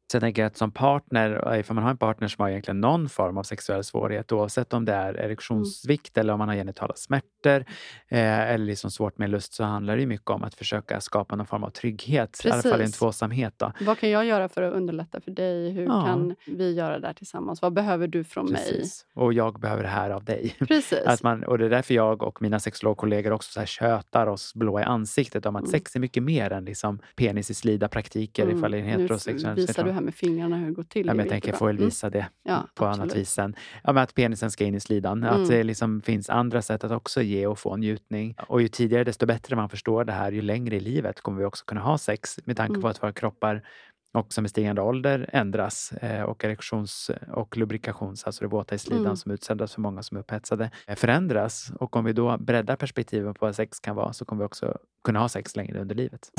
Mm. Så jag tänker att som partner, ifall man har en partner som har egentligen någon form av sexuell svårighet, oavsett om det är erektionssvikt eller om man har genitala smärtor eh, eller liksom svårt med lust, så handlar det mycket om att försöka skapa någon form av trygghet, i alla fall i en Precis. tvåsamhet. Då. Vad kan jag göra för att underlätta för dig? Hur Ja. kan vi göra det här tillsammans? Vad behöver du från Precis. Och jag behöver det här av dig. mig? Precis. Att man, och det är därför jag och mina sexologkollegor också så här tjötar oss blå i ansiktet om att Mm. sex är mycket mer än liksom penis i slida praktiker Mm. ifall det är en heterosexuell här med fingrarna hur det går till. Ja, men jag tänker, jag får väl Mm. visa det Ja, på annat absolut. vis sen. Ja, men att penisen ska in i slidan. Att Mm. det liksom finns andra sätt att också ge och få njutning. Och ju tidigare desto bättre man förstår det här, ju längre i livet kommer vi också kunna ha sex med tanke på Mm. att våra kroppar också med stigande ålder ändras eh, och erektions och lubrikations, alltså det våta i slidan Mm. som utsändas för många som är upphetsade, eh, förändras. Och om vi då breddar perspektiven på vad sex kan vara så kommer vi också kunna ha sex längre under livet.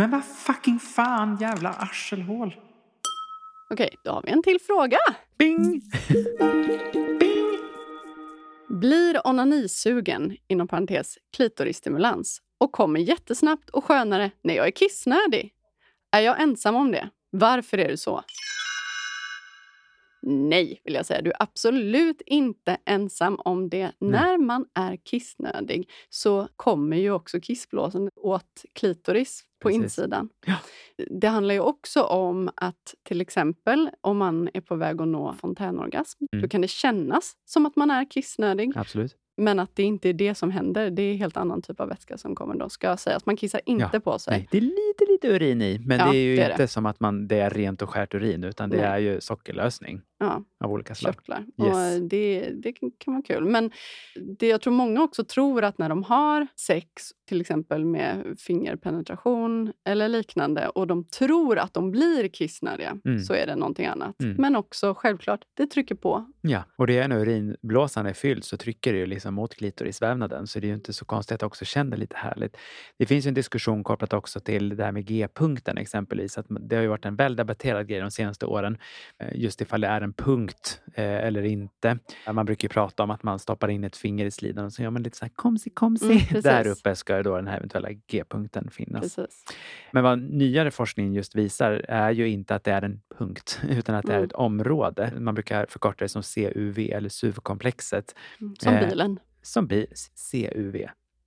Men vad fucking fan, jävla arselhål! Okej, då har vi en till fråga. Bing! Blir onanisugen, inom parentes klitorisstimulans, och kommer jättesnabbt och skönare när jag är kissnödig. Är jag ensam om det? Varför är det så? Nej, vill jag säga. Du är absolut inte ensam om det. När man är kissnödig så kommer ju också kissblåsan åt klitoris på Precis. insidan. Ja. Det handlar ju också om att till exempel om man är på väg att nå fontänorgasm, Mm. då kan det kännas som att man är kissnödig. Absolut. Men att det inte är det som händer. Det är helt annan typ av vätska som kommer då. Ska sägas. Man kissar inte Ja, på sig. Nej, det är lite, lite urin i, men Ja, det är ju det är inte det. som att man, det är rent och skärt urin, utan det Nej. är ju sockerlösning Ja, av olika slag. körtlar. Yes. Och det, det kan- vara kul. Men det jag tror många också tror att när de har sex, till exempel med fingerpenetration eller liknande, och de tror att de blir kissnödiga, Mm. så är det någonting annat. Mm. Men också självklart, det trycker på. Ja, och det är när urinblåsan är fylld så trycker det ju liksom mot klitorisvävnaden, så det är ju inte så konstigt att jag också känner lite härligt. Det finns ju en diskussion kopplat också till det här med G-punkten exempelvis, att det har ju varit en väl debatterad grej de senaste åren, eh, just ifall det är en punkt eh, eller inte. Man brukar ju prata om att man stoppar in ett finger i slidan och så gör man lite så här komsi komsi. Mm. Där uppe ska då den här eventuella G-punkten finnas. Precis. Men vad nyare forskning just visar är ju inte att det är en punkt, utan att det är Mm. ett område. Man brukar förkorta det som CUV eller SUV-komplexet. Mm. Som Eh, bilen. Som bi- CUV.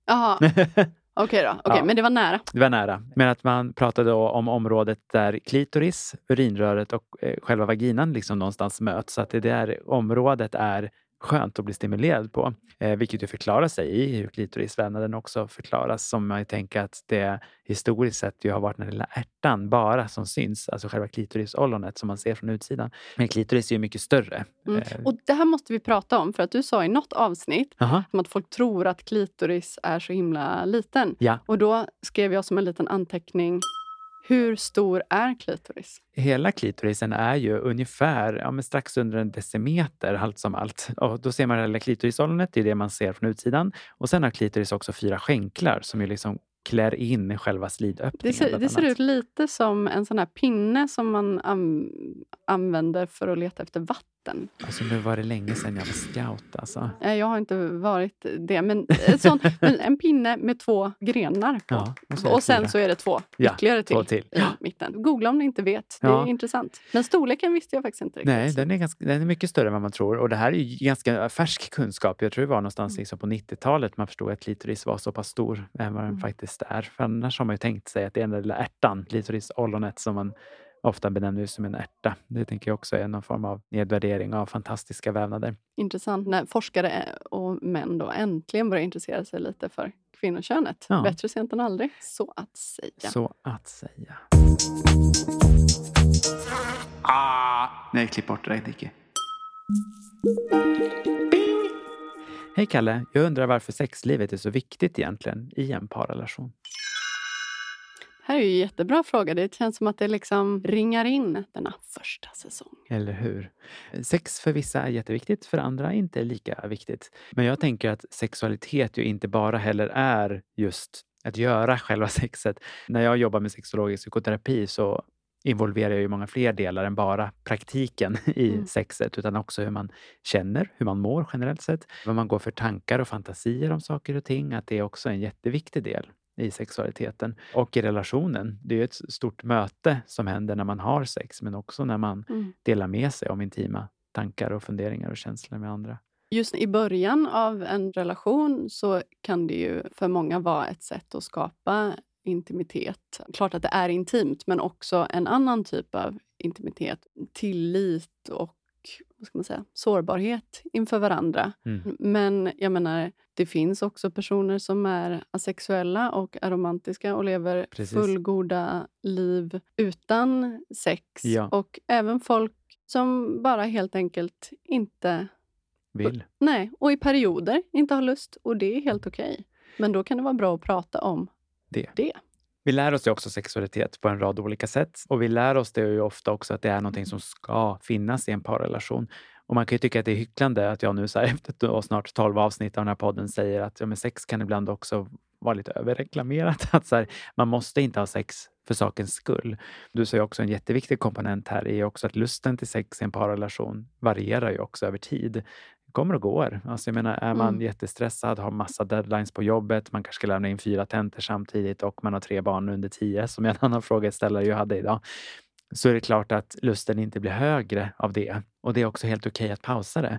Jaha, okej då. Okej, Ja. Men det var nära. Det var nära. Men att man pratade om området där klitoris, urinröret och eh, själva vaginan liksom någonstans möts. Så att det där området är skönt att bli stimulerad på. Eh, vilket ju förklarar sig i hur klitorisvävnaden också förklaras. Som man tänker att det historiskt sett ju har varit den lilla ärtan bara som syns. Alltså själva klitorisollonet som man ser från utsidan. Men klitoris är ju mycket större. Mm. Eh, Och det här måste vi prata om, för att du sa i något avsnitt Aha. att folk tror att klitoris är så himla liten. Ja. Och då skrev jag som en liten anteckning, hur stor är klitoris? Hela klitorisen är ju ungefär ja, strax under en decimeter allt som allt. Och då ser man hela klitorisollonet, det är det man ser från utsidan. Och sen har klitoris också fyra skänklar som ju liksom klär in själva slidöppningen. Det ser, det ser ut lite som en sån här pinne som man an, använder för att leta efter vatten. Alltså nu var det länge sedan jag var scout alltså. Nej, Jag har inte varit det, men, sånt, men en pinne med två grenar på. Ja, och och sen fyra. så är det två Ja, ytterligare till, två till. i mitten. Googla om ni inte vet. Det Ja. är intressant. Men storleken visste jag faktiskt inte riktigt. Nej, den är, ganska, den är mycket större än vad man tror. Och det här är ju ganska färsk kunskap. Jag tror det var någonstans liksom på 90-talet man förstod att klitoris var så pass stor än vad den Mm. faktiskt är. För annars har man ju tänkt sig att det är den där lilla ärtan, klitorisollonet, som man ofta benämner som en ärta. Det tänker jag också är någon form av nedvärdering av fantastiska vävnader. Intressant när forskare och män då äntligen börjar intressera sig lite för kvinnokönet. Ja. Bättre sent än aldrig, så att säga. Så att säga. Ah! Nej, klipp bort det där. Bing! Hej Kalle, jag undrar varför sexlivet är så viktigt egentligen i en parrelation. Här är ju en jättebra fråga. Det känns som att det liksom ringar in denna första säsong. Eller hur? Sex för vissa är jätteviktigt, för andra inte lika viktigt. Men jag tänker att sexualitet ju inte bara heller är just att göra själva sexet. När jag jobbar med sexologisk psykoterapi så involverar jag ju många fler delar än bara praktiken i Mm. sexet, utan också hur man känner, hur man mår generellt sett, vad man går för tankar och fantasier om saker och ting, att det är också en jätteviktig del. I sexualiteten och i relationen. Det är ett stort möte som händer när man har sex, men också när man Mm. delar med sig om intima tankar och funderingar och känslor med andra. Just i början av en relation så kan det ju för många vara ett sätt att skapa intimitet. Klart att det är intimt, men också en annan typ av intimitet. Tillit och vad ska man säga, sårbarhet inför varandra. Mm. Men jag menar, det finns också personer som är asexuella och är romantiska och lever Precis. fullgoda liv utan sex. Ja. Och även folk som bara helt enkelt inte Vill. Nej, och i perioder inte har lust. Och det är helt okej. Men då kan det vara bra att prata om Det. det. Vi lär oss ju också sexualitet på en rad olika sätt. Och vi lär oss det ju ofta också att det är någonting som ska finnas i en parrelation. Och man kan ju tycka att det är hycklande att jag nu så här, efter snart 12 avsnitt av den här podden säger att ja, men sex kan ibland också vara lite överreklamerat. Att så här, man måste inte ha sex för sakens skull. Du sa ju också en jätteviktig komponent här är ju också att lusten till sex i en parrelation varierar ju också över tid. Kommer och går. Alltså jag menar, är man Mm. jättestressad, har massa deadlines på jobbet, man kanske ska lämna in fyra tentor samtidigt och man har tre barn under tio, som en annan frågeställare ju hade idag, så är det klart att lusten inte blir högre av det. Och det är också helt okej att pausa det.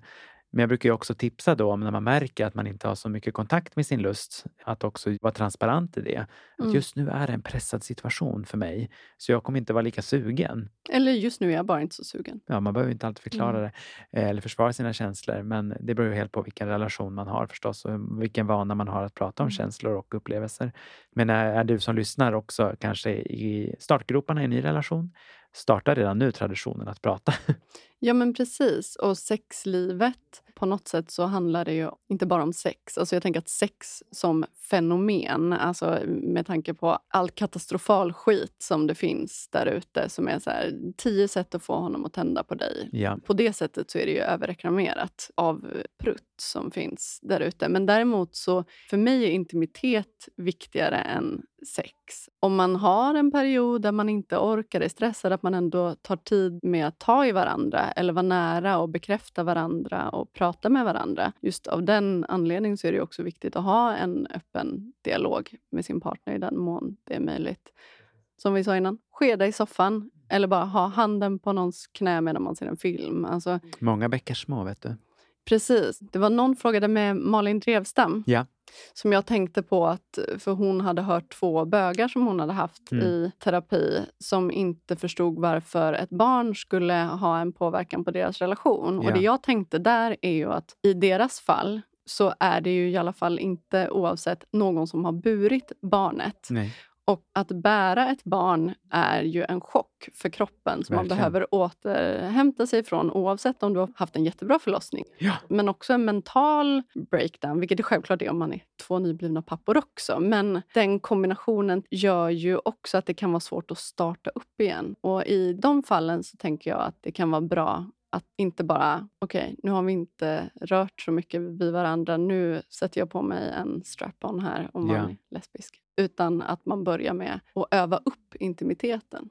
Men jag brukar ju också tipsa då om när man märker att man inte har så mycket kontakt med sin lust, att också vara transparent i det. Att Mm. just nu är det en pressad situation för mig, så jag kommer inte vara lika sugen. Eller just nu är jag bara inte så sugen. Ja, man behöver inte alltid förklara Mm. det eh, eller försvara sina känslor, men det beror ju helt på vilken relation man har förstås och vilken vana man har att prata om Mm. känslor och upplevelser. Men är, är du som lyssnar också kanske i startgroparna i en ny relation, starta redan nu traditionen att prata. Ja, men precis. Och sexlivet, på något sätt så handlar det ju inte bara om sex. Alltså jag tänker att sex som fenomen, alltså med tanke på all katastrofal skit som det finns där ute, som är så här, tio sätt att få honom att tända på dig. ja. På det sättet så är det ju överreklamerat av prutt som finns där ute. Men däremot så, för mig är intimitet viktigare än sex. Om man har en period där man inte orkar, är stressad, att man ändå tar tid med att ta i varandra eller vara nära och bekräfta varandra och prata med varandra. Just av den anledningen så är det också viktigt att ha en öppen dialog med sin partner i den mån det är möjligt. Som vi sa innan, skeda i soffan eller bara ha handen på någons knä medan man ser en film. Alltså, Många bäckar små, vet du. Precis. Det var någon frågade med Malin Drevstam Ja. som jag tänkte på att, för hon hade hört två bögar som hon hade haft Mm. i terapi som inte förstod varför ett barn skulle ha en påverkan på deras relation. Ja. Och det jag tänkte där är ju att i deras fall så är det ju i alla fall inte oavsett någon som har burit barnet. Nej. Och att bära ett barn är ju en chock för kroppen som man behöver återhämta sig från oavsett om du har haft en jättebra förlossning. Ja. Men också en mental breakdown, vilket det självklart är om man är två nyblivna pappor också. Men den kombinationen gör ju också att det kan vara svårt att starta upp igen. Och i de fallen så tänker jag att det kan vara bra att inte bara, okej, nu har vi inte rört så mycket vid varandra, nu sätter jag på mig en strap-on här om man Ja. är lesbisk. Utan att man börjar med att öva upp intimiteten.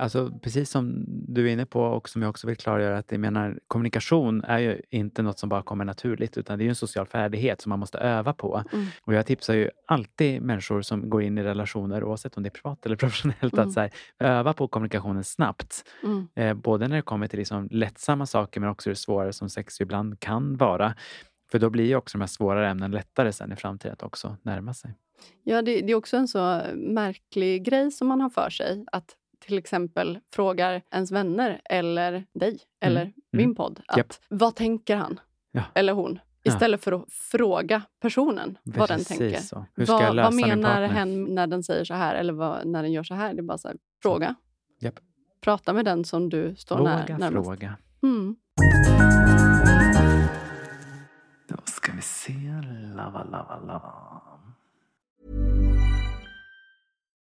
Alltså precis som du är inne på och som jag också vill klargöra att jag menar kommunikation är ju inte något som bara kommer naturligt utan det är ju en social färdighet som man måste öva på. Mm. Och jag tipsar ju alltid människor som går in i relationer oavsett om det är privat eller professionellt Mm. att här, öva på kommunikationen snabbt. Mm. Eh, både när det kommer till liksom lättsamma saker men också det svårare som sex ibland kan vara. För då blir ju också de här svårare ämnen lättare sen i framtiden att också närma sig. Ja, det, det är också en så märklig grej som man har för sig. Att till exempel frågar ens vänner eller dig eller min podd att Japp. vad tänker han Ja. eller hon? Ja. Istället för att fråga personen vad den Precis tänker. så. Hur ska jag Vad, lösa vad menar hen när den säger så här eller vad, när den gör så här? Det är bara så här, fråga. Japp. Prata med den som du står när, Våga närmast. fråga. Mm. Då ska vi se. Lava, lava, lava.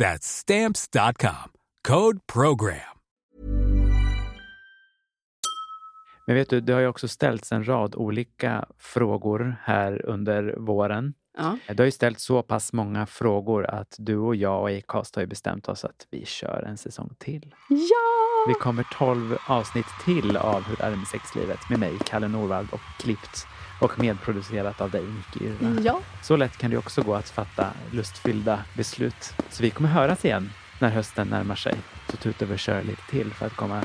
That's Stamps.com. Code PROGRAM. Men vet du, det har ju också ställts en rad olika frågor här under våren. Ja. Det har ju ställts så pass många frågor att du och jag och Acast har ju bestämt oss att vi kör en säsong till. ja! Vi kommer 12 avsnitt till av Hur är det med sexlivet med mig, Kalle Norvald och klippt och medproducerat av dig, Nicky. Ja. Så lätt kan det också gå att fatta lustfyllda beslut. Så vi kommer höras igen när hösten närmar sig. Så vi och kör lite till för att komma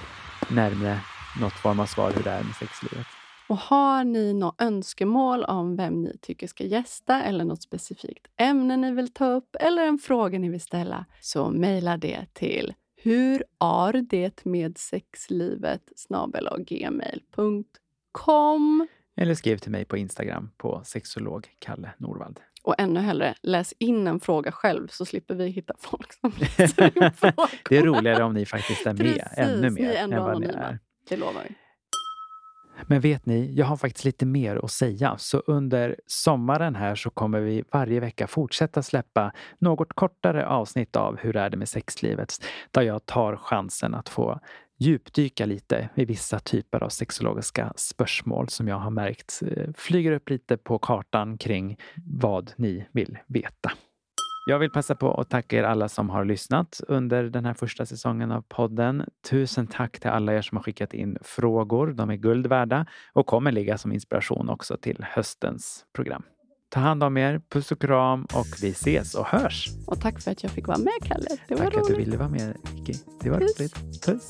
närmare något form av svar hur det är med sexlivet. Och har ni något önskemål om vem ni tycker ska gästa eller något specifikt ämne ni vill ta upp eller en fråga ni vill ställa så mejla det till hur är det med sexlivet gmail.com Eller skriv till mig på Instagram på sexolog Kalle Norvald. Och ännu hellre, läs in en fråga själv så slipper vi hitta folk som läser in frågor. Det är roligare om ni faktiskt är med Precis, ännu mer än vad ni är. Det lovar vi. Men vet ni, jag har faktiskt lite mer att säga. Så under sommaren här så kommer vi varje vecka fortsätta släppa något kortare avsnitt av Hur är det med sexlivet? Där jag tar chansen att få djupdyka lite i vissa typer av sexologiska spörsmål som jag har märkt eh, flyger upp lite på kartan kring vad ni vill veta. Jag vill passa på att tacka er alla som har lyssnat under den här första säsongen av podden. Tusen tack till alla er som har skickat in frågor. De är guld värda och kommer ligga som inspiration också till höstens program. Ta hand om er, puss och kram och vi ses och hörs. Och tack för att jag fick vara med, Kalle. Det var Tack att roligt. du ville vara med, Vicky. Det var Puss. roligt. Puss!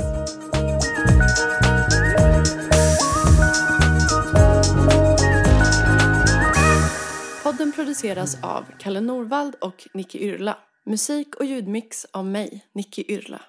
Podden produceras av Kalle Norvald och Nicky Yrla. Musik och ljudmix av mig, Nicky Yrla.